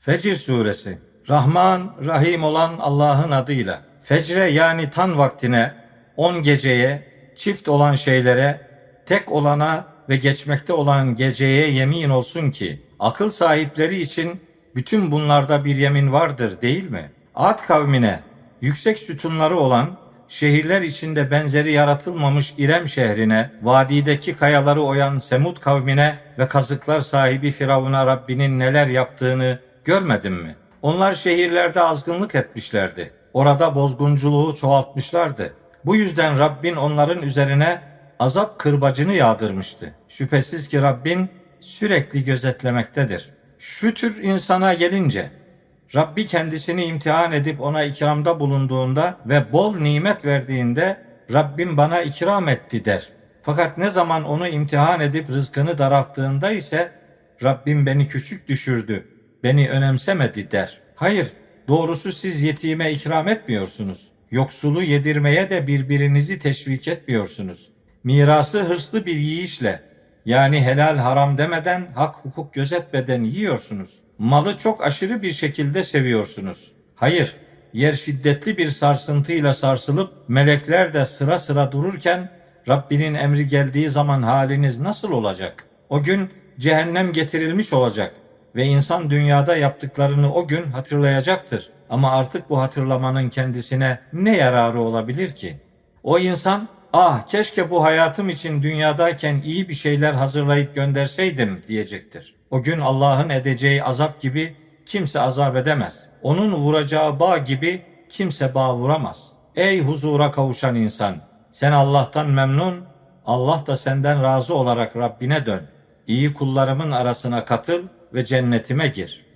Fecr suresi Rahman, Rahim olan Allah'ın adıyla. Fecre yani tan vaktine, on geceye, çift olan şeylere, tek olana ve geçmekte olan geceye yemin olsun ki, akıl sahipleri için bütün bunlarda bir yemin vardır değil mi? Ad kavmine, yüksek sütunları olan, şehirler içinde benzeri yaratılmamış İrem şehrine, vadideki kayaları oyan Semud kavmine ve kazıklar sahibi Firavun'a Rabbinin neler yaptığını görmedin mi? Onlar şehirlerde azgınlık etmişlerdi. Orada bozgunculuğu çoğaltmışlardı. Bu yüzden Rabbin onların üzerine azap kırbacını yağdırmıştı. Şüphesiz ki Rabbin sürekli gözetlemektedir. Şu tür insana gelince Rabbi kendisini imtihan edip ona ikramda bulunduğunda ve bol nimet verdiğinde Rabbim bana ikram etti der. Fakat ne zaman onu imtihan edip rızkını daralttığında ise Rabbim beni küçük düşürdü, beni önemsemedi der. Hayır, doğrusu siz yetime ikram etmiyorsunuz. Yoksulu yedirmeye de birbirinizi teşvik etmiyorsunuz. Mirası hırslı bir yiyişle, yani helal haram demeden, hak hukuk gözetmeden yiyorsunuz. Malı çok aşırı bir şekilde seviyorsunuz. Hayır, yer şiddetli bir sarsıntıyla sarsılıp melekler de sıra sıra dururken Rabbinin emri geldiği zaman haliniz nasıl olacak? O gün cehennem getirilmiş olacak ve insan dünyada yaptıklarını o gün hatırlayacaktır. Ama artık bu hatırlamanın kendisine ne yararı olabilir ki? O insan ah keşke bu hayatım için dünyadayken iyi bir şeyler hazırlayıp gönderseydim diyecektir. O gün Allah'ın edeceği azap gibi kimse azap edemez. Onun vuracağı bağ gibi kimse bağ vuramaz. Ey huzura kavuşan insan! Sen Allah'tan memnun, Allah da senden razı olarak Rabbine dön. İyi kullarımın arasına katıl ve cennetime gir.''